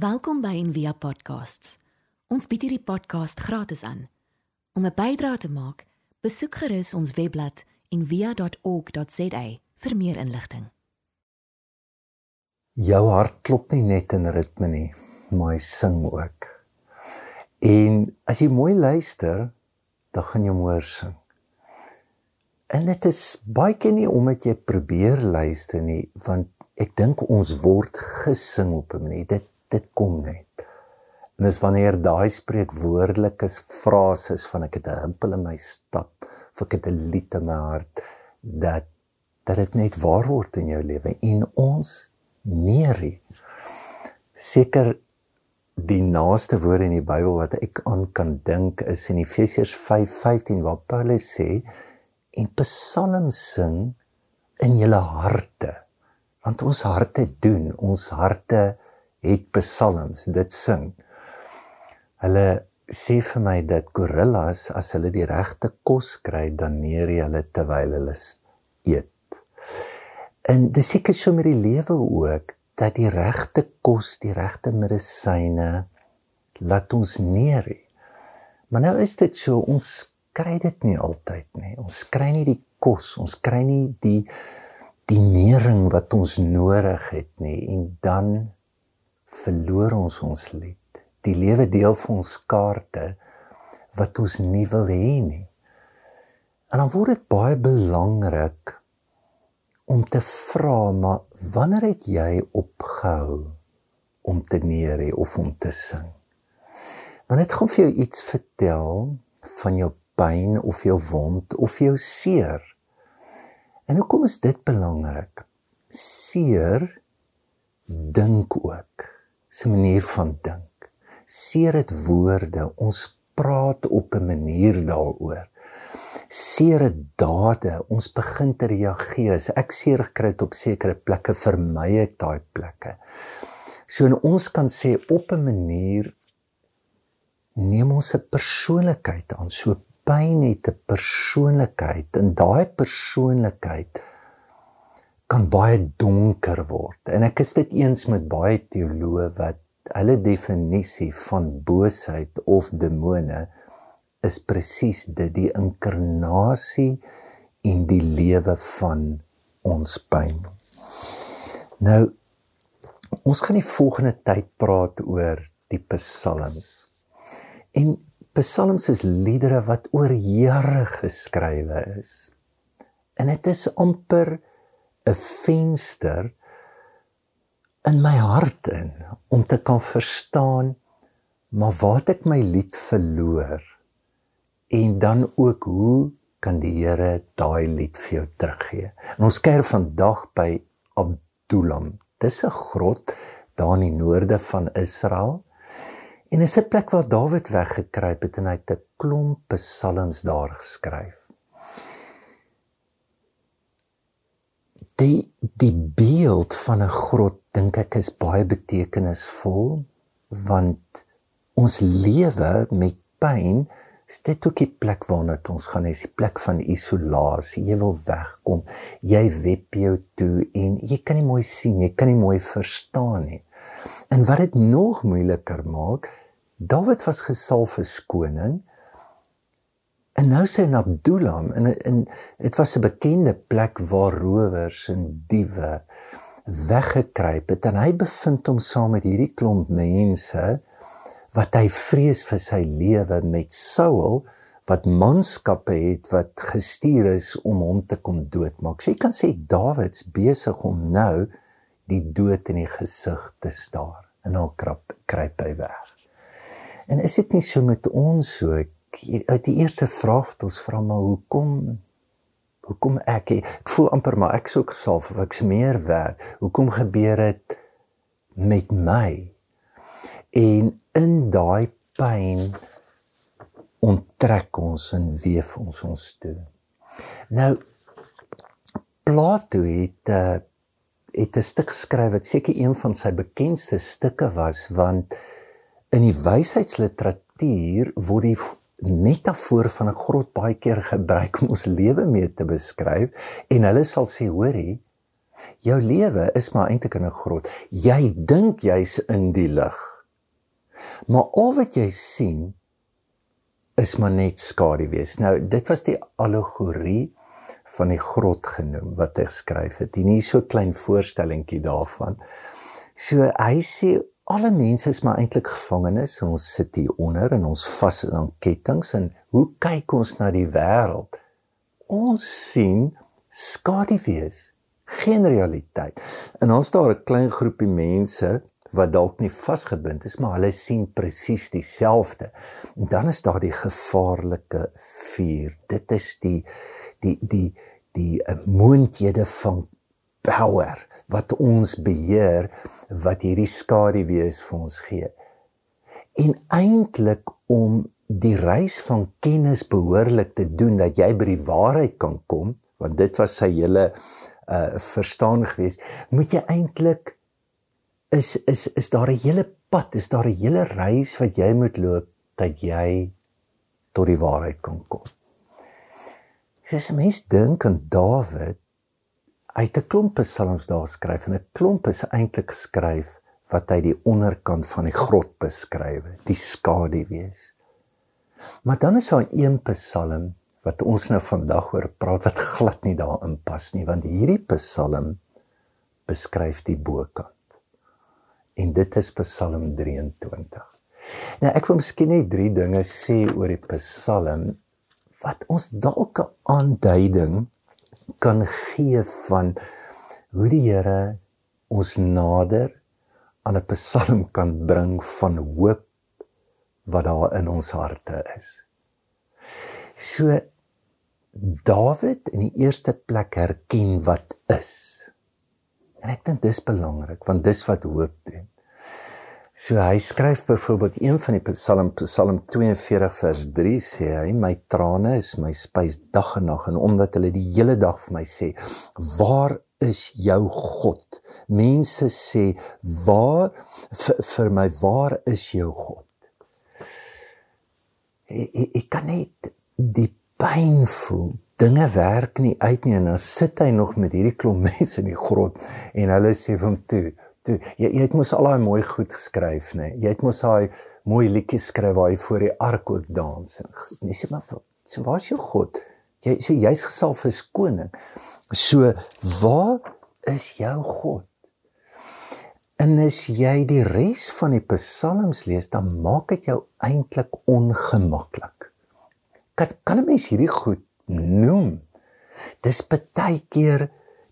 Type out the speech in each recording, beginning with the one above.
Welkom by Envia Podcasts. Ons bied hierdie podcast gratis aan. Om 'n bydrae te maak, besoek gerus ons webblad en via.org.za vir meer inligting. Jou hart klop nie net in ritme nie, maar hy sing ook. En as jy mooi luister, dan gaan jy hoor sing. En dit is baie keer nie omdat jy probeer luister nie, want ek dink ons word gesing op 'n manier. Dit dit kom net. En dis wanneer daai spreekwoordelike frases van ek het 'n himpel in my stap, of ek het 'n lied in my hart dat dat dit net waar word in jou lewe en ons neerie. Seker die naaste woorde in die Bybel wat ek aan kan dink is in Efesiërs 5:15 waar Paulus sê en psalms sing in julle harte want ons harte doen ons harte het psalms dit sing hulle sê vir my dat gorillas as hulle die regte kos kry dan neer hulle terwyl hulle eet. En dis seker so met die lewe ook dat die regte kos, die regte medisyne laat ons neer. Maar nou is dit so ons kry dit nie altyd nie. Ons kry nie die kos, ons kry nie die die nering wat ons nodig het nie en dan verloor ons ons lied die lewe deel vir ons kaarte wat ons nie wil hê nie. En dan word dit baie belangrik om te vra maar wanneer het jy opgehou om te neer of om te sing? Want dit gaan vir jou iets vertel van jou pyn of jou wond of jou seer. En hoekom is dit belangrik? Seer dink ook. 'n manier van dink. Seer dit woorde. Ons praat op 'n manier daaroor. Seer dit dade. Ons begin te reageer. As ek seer gekry het op sekere plekke vermy ek daai plekke. So en ons kan sê op 'n manier neem ons 'n persoonlikheid aan. So pyn het 'n persoonlikheid. En daai persoonlikheid kan baie donker word en ek is dit eens met baie teoloë wat hulle definisie van boosheid of demone is presies dit die inkarnasie in die lewe van ons pyn. Nou ons gaan die volgende tyd praat oor die psalms. En psalms is liedere wat oor jare geskrywe is. En dit is amper 'n venster in my hart in om te kan verstaan maar waar het ek my lied verloor en dan ook hoe kan die Here daai lied vir jou teruggee. En ons kuier vandag by Abdullam. Dis 'n grot daar in die noorde van Israel. En is 'n plek waar Dawid weggekruip het en hy het 'n klomp psalms daar geskryf. Die die beeld van 'n grot dink ek is baie betekenisvol want ons lewe met pyn is dit ook die plek waarna ons gaan is die plek van isolasie jy wil wegkom jy wep jou toe en jy kan nie mooi sien jy kan nie mooi verstaan nie. En wat dit nog moeiliker maak Dawid was gesalf as koning en nou sê hy na Abdullam en en dit was 'n bekende plek waar rowers en diewe weggekruip het en hy bevind hom saam met hierdie klomp mense wat hy vrees vir sy lewe met Saul wat manskappe het wat gestuur is om hom te kom doodmaak. So jy kan sê Dawids besig om nou die dood in die gesig te staar en al krap kruip hy weg. En is dit nie so met ons so uit die eerste vraag wat ons vra maar hoekom hoekom ek ek voel amper maar ek soek self of ek's meer werd. Hoekom gebeur dit met my? En in daai pyn onttrek ons en weef ons ons toe. Nou Plato het uh, het 'n stuk geskryf wat seker een van sy bekendste stukke was want in die wysheidsliteratuur word die metafoor van 'n grot baie keer gebruik om ons lewe mee te beskryf en hulle sal sê hoorie jou lewe is maar eintlik in 'n grot jy dink jy's in die lig Maar al wat jy sien is maar net skaduwees. Nou dit was die allegorie van die grot genoem wat hy geskryf het. Hier is so 'n klein voorstellingkie daarvan. So hy sê alle mense is maar eintlik gevangenes en ons sit hier onder en ons vas aan kettinge en hoe kyk ons na die wêreld? Ons sien skaduwees, geen realiteit. En ons daar 'n klein groepie mense wat dalk nie vasgebind is, maar hulle sien presies dieselfde. En dan is daar die gevaarlike vuur. Dit is die die die die, die moontlikhede van power wat ons beheer wat hierdie skaduwees vir ons gee. En eintlik om die reis van kennis behoorlik te doen dat jy by die waarheid kan kom, want dit was sy hele uh verstaan gewees, moet jy eintlik is is is daar 'n hele pad, is daar 'n hele reis wat jy moet loop dat jy tot die waarheid kan kom. Dis mens dink aan Dawid Hy het 'n klomp psalms daar geskryf en 'n klomp is eintlik geskryf wat hy die onderkant van die grot beskryf, die skadu wees. Maar dan is daar een psalm wat ons nou vandag oor praat wat glad nie daarin pas nie, want hierdie psalm beskryf die bokant. En dit is Psalm 23. Nou ek wil miskien net drie dinge sê oor die psalm wat ons dalk 'n aanduiding kan gee van hoe die Here ons nader aan 'n psalm kan bring van hoop wat daar in ons harte is. So Dawid in die eerste plek herken wat is. En ek dink dis belangrik want dis wat hoop doen. So hy skryf byvoorbeeld een van die Psalm Psalm 42 vers 3 sê hy my trane is my spys dag en nag en omdat hulle die hele dag vir my sê waar is jou God? Mense sê waar vir, vir my waar is jou God? Ek, ek kan net die pyn voel. Dinge werk nie uit nie en dan sit hy nog met hierdie klomp mense in die grot en hulle sê vir hom toe Toe jy jy het mos al daai mooi goed geskryf nê. Nee. Jy het mos daai mooi liedjies skryf waar jy voor die ark ook dans en nee sê maar so waar's jou God? Jy sê jy's gesalf as koning. So waar is jou God? En as jy die res van die psalms lees, dan maak dit jou eintlik ongemaklik. Kan kan 'n mens hierdie goed noem? Dis baie keer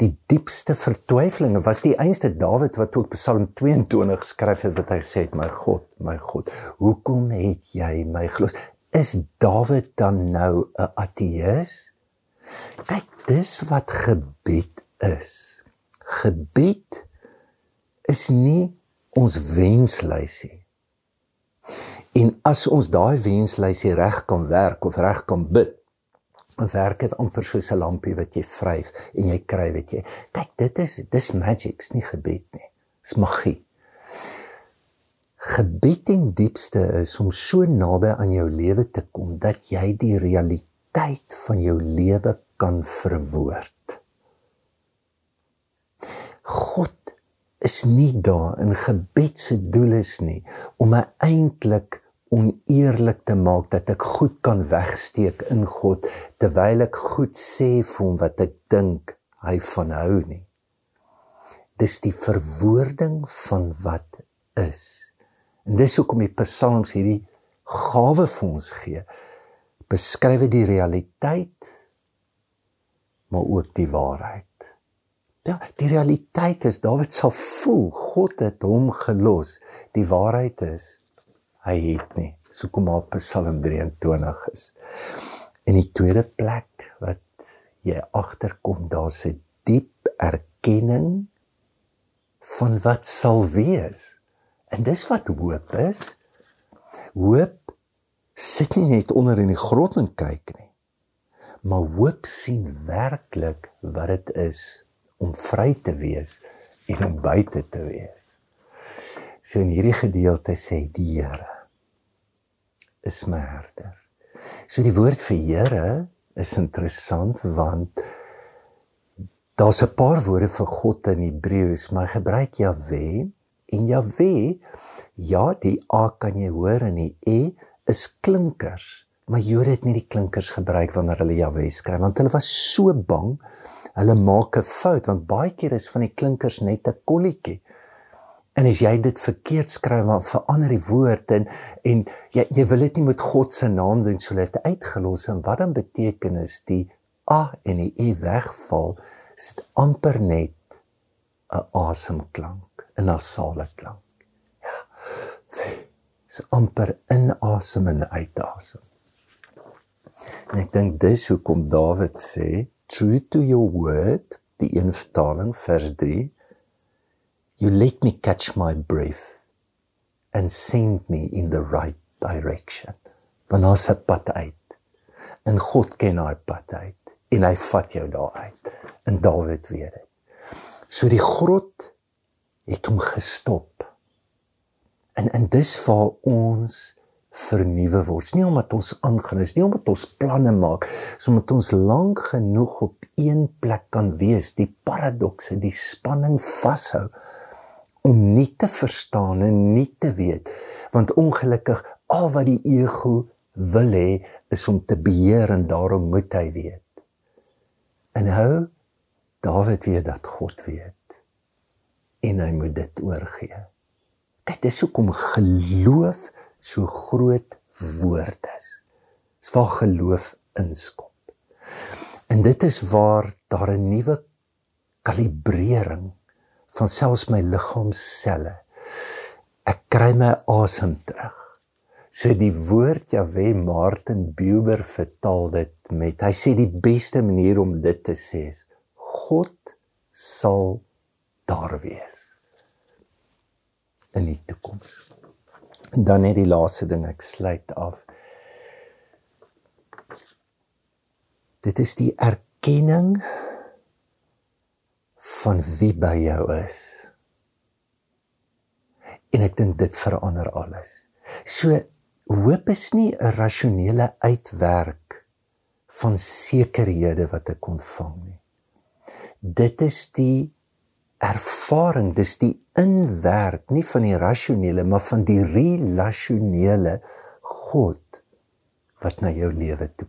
die diepste vertwyfelinge was die einste Dawid wat ook Psalm 22 geskryf het wat hy sê het my God my God hoekom het jy my gelos? Is Dawid dan nou 'n ateïs? Kyk dis wat gebed is. Gebed is nie ons wenslysie. En as ons daai wenslysie reg kan werk of reg kan bid werk dit amper soos 'n lampie wat jy vryf en jy kry weet jy. Kyk dit is dis magics nie gebed nie. Dis magie. Gebed in diepste is om so naby aan jou lewe te kom dat jy die realiteit van jou lewe kan verwoord. God is nie daar in gebed se doel is nie om my eintlik oneerlik te maak dat ek goed kan wegsteek in God terwyl ek goed sê vir hom wat ek dink hy van hou nie. Dis die verwoording van wat is. En dis hoekom die psalms hierdie gawe vir ons gee. Beskryf die realiteit maar ook die waarheid. Ja, die realiteit is Dawid sal voel God het hom gelos. Die waarheid is hy het nie. So kom maar Psalm 23 is. In die tweede plek wat jy agterkom, daar's 'n diep erkenning van wat sal wees. En dis wat hoop is. Hoop sit nie net onder in die grot en kyk nie. Maar hoop sien werklik wat dit is om vry te wees en om buite te wees. So in hierdie gedeelte sê die Here is my herder. So die woord vir Here is interessant want daar's 'n paar woorde vir God in Hebreëus, maar gebruik Jahwe En Jahwe, ja, die A kan jy hoor in die E is klinkers, maar Jode het nie die klinkers gebruik wanneer hulle Jahwe skryf want hulle was so bang hulle maak 'n fout want baie keer is van die klinkers net 'n kolletjie. En as jy dit verkeerd skryf, dan verander die woord en en jy jy wil dit nie met God se naam doen so dit uitgelos en wat dan beteken is die a en die e wegval, is dit amper net 'n asemklank, 'n nasale klank. Ja. Dis amper inasem en uitasem. En ek dink dis hoekom Dawid sê, "True to your word," die een vertaling vers 3, "You let me catch my breath and send me in the right direction." Want ons het pad uit. En God ken daai pad uit en hy vat jou daar uit. En Dawid weet dit. So die grot het hom gestop. En en dis waar ons vernuwe word. Nie omdat ons aangaan, is nie omdat ons planne maak, is omdat ons lank genoeg op een plek kan wees, die paradokse, die spanning vashou om nie te verstaan en nie te weet. Want ongelukkig al wat die ego wil hê is om te beheer en daarom moet hy weet. En hou Dawid weet dat God weet en hy moet dit oorgee. Kyk, dis hoekom geloof so groot woord is. Dis waar geloof inskop. En dit is waar daar 'n nuwe kalibrering van selfs my liggaamsselle. Ek kry my asem terug. So die woord Jahwe Martin Buber vertaal dit met hy sê die beste manier om dit te sê is God sal daar wees in die toekoms. En dan net die laaste ding ek sluit af. Dit is die erkenning van wie by jou is. En ek dink dit verander alles. So hoop is nie 'n rasionele uitwerk van sekerhede wat ek ontvang nie. Dit is die ervaring, dis die inwerk nie van die rasionele maar van die relasionele God wat na jou lewe toe.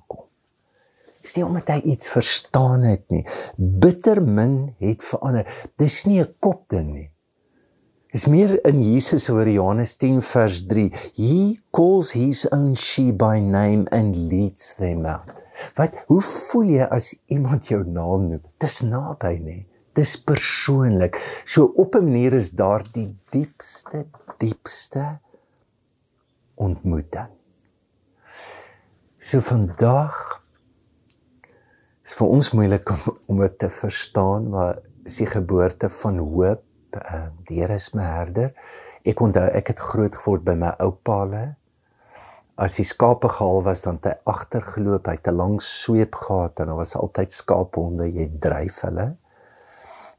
Dis nie omdat hy iets verstaan het nie. Bitter min het verander. Dis nie 'n kop ding nie. Is meer in Jesus oor Johannes 10 vers 3. He calls his own sheep by name and leads them out. Wat hoe voel jy as iemand jou naam noem? Dis naby nê. Dis persoonlik. So op 'n manier is daar die diepste diepste ontmoeting. So vandag is vir ons moeilik om om dit te verstaan, maar is die geboorte van hoop uh, die Here is my herder. Ek onthou ek het groot geword by my oupa hulle. As die skape gehaal was dan het hy agtergeloop, hy het 'n lang sweep gehad en daar was altyd skaaphonde, jy dryf hulle.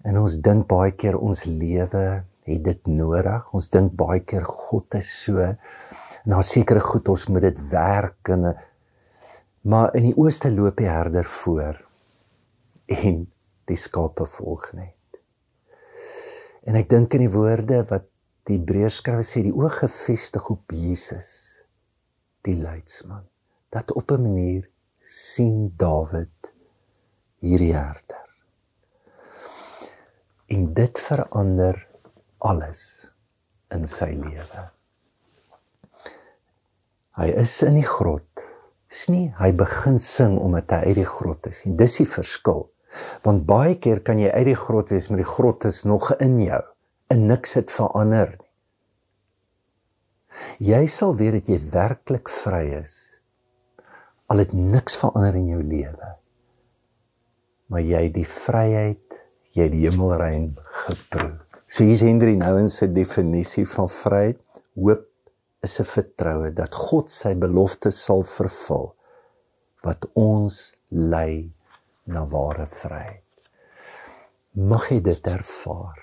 En ons dink baie keer ons lewe het dit nodig. Ons dink baie keer God is so en daar sekerre goed ons moet dit werk en maar in die ooste loop die herder voor en die skape volg net. En ek dink in die woorde wat die Hebreërs skrywer sê, die oog gefestig op Jesus, die leidsman, dat op 'n manier sien Dawid hierdie herder. En dit verander alles in sy lewe. Hy is in die grot. Dis nie hy begin sing omdat hy uit die grot is nie. Dis die verskil. Want baie keer kan jy uit die grot wees, maar die grot is nog in jou en niks het verander nie. Jy sal weet dat jy werklik vry is al het niks verander in jou lewe. Maar jy die vryheid, jy die hemelrein geproe. So hier's Henry Nouwen se definisie van vryheid. Hoop is 'n vertroue dat God sy beloftes sal vervul wat ons lei na ware vryheid. Mag jy dit ervaar.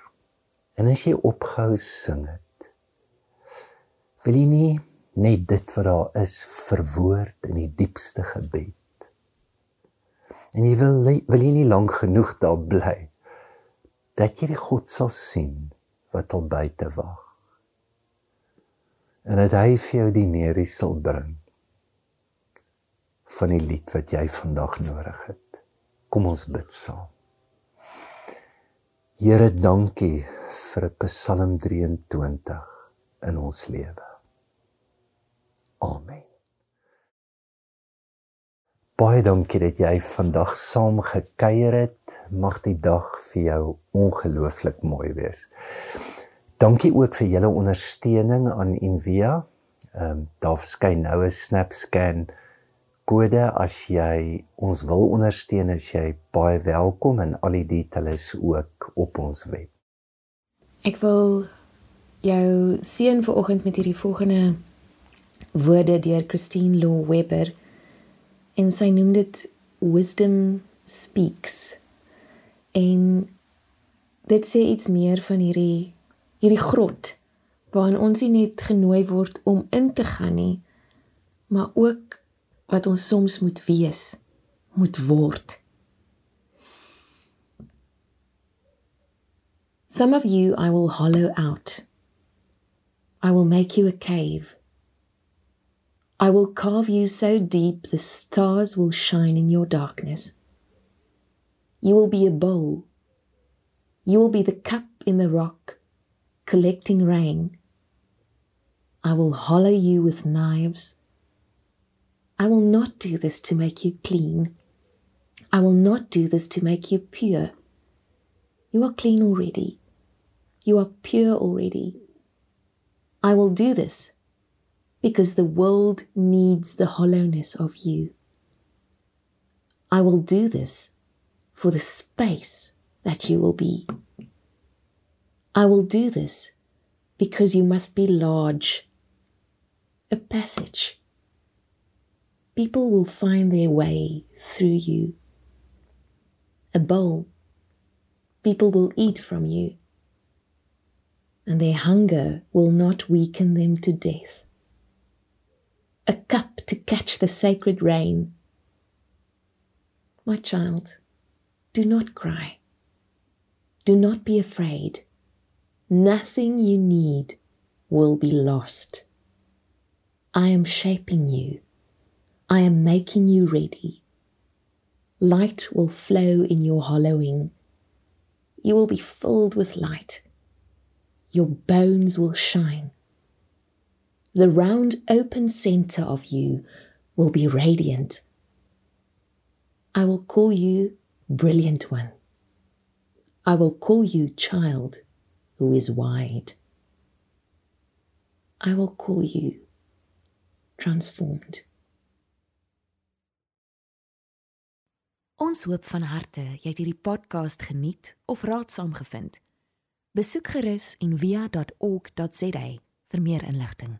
En as jy opgehou sing dit, wil jy nie net dit wat daar is verwoord in die diepste gebed. En jy wil wil jy nie lank genoeg daar bly dat jy die God sal sien wat al buite wag. En dat hy vir jou die neerie sal bring van die lied wat jy vandag nodig het. Kom ons bid saam. Here, dankie vir Psalm 23 in ons lewe. Amen. Baie dankie dat jy vandag saam gekuier het. Mag die dag vir jou ongelooflik mooi wees. Dankie ook vir julle ondersteuning aan Envia. Ehm um, daar verskyn nou 'n SnapScan kode as jy ons wil ondersteun, as jy baie welkom en al die details ook op ons web. Ek wil jou seën vir oggend met hierdie volgende woorde deur Christine Law Webber en sy noem dit wisdom speaks en dit sê iets meer van hierdie hierdie grot waarin ons nie net genooi word om in te gaan nie maar ook wat ons soms moet wees moet word Some of you I will hollow out I will make you a cave I will carve you so deep the stars will shine in your darkness. You will be a bowl. You will be the cup in the rock, collecting rain. I will hollow you with knives. I will not do this to make you clean. I will not do this to make you pure. You are clean already. You are pure already. I will do this because the world needs the hollowness of you. I will do this for the space that you will be. I will do this because you must be large, a passage. People will find their way through you. A bowl. People will eat from you, and their hunger will not weaken them to death a cup to catch the sacred rain. My child, do not cry. Do not be afraid. Nothing you need will be lost. I am shaping you. I am making you ready. Light will flow in your hollowing. You will be filled with light. Your bones will shine the round open center of you will be radiant. I will call you brilliant one. I will call you child who is wide. I will call you transformed. Ons hoop van harte jy het hierdie podcast geniet of raadsaam gevind. Besoek gerus en via.ok.za vir meer inligting.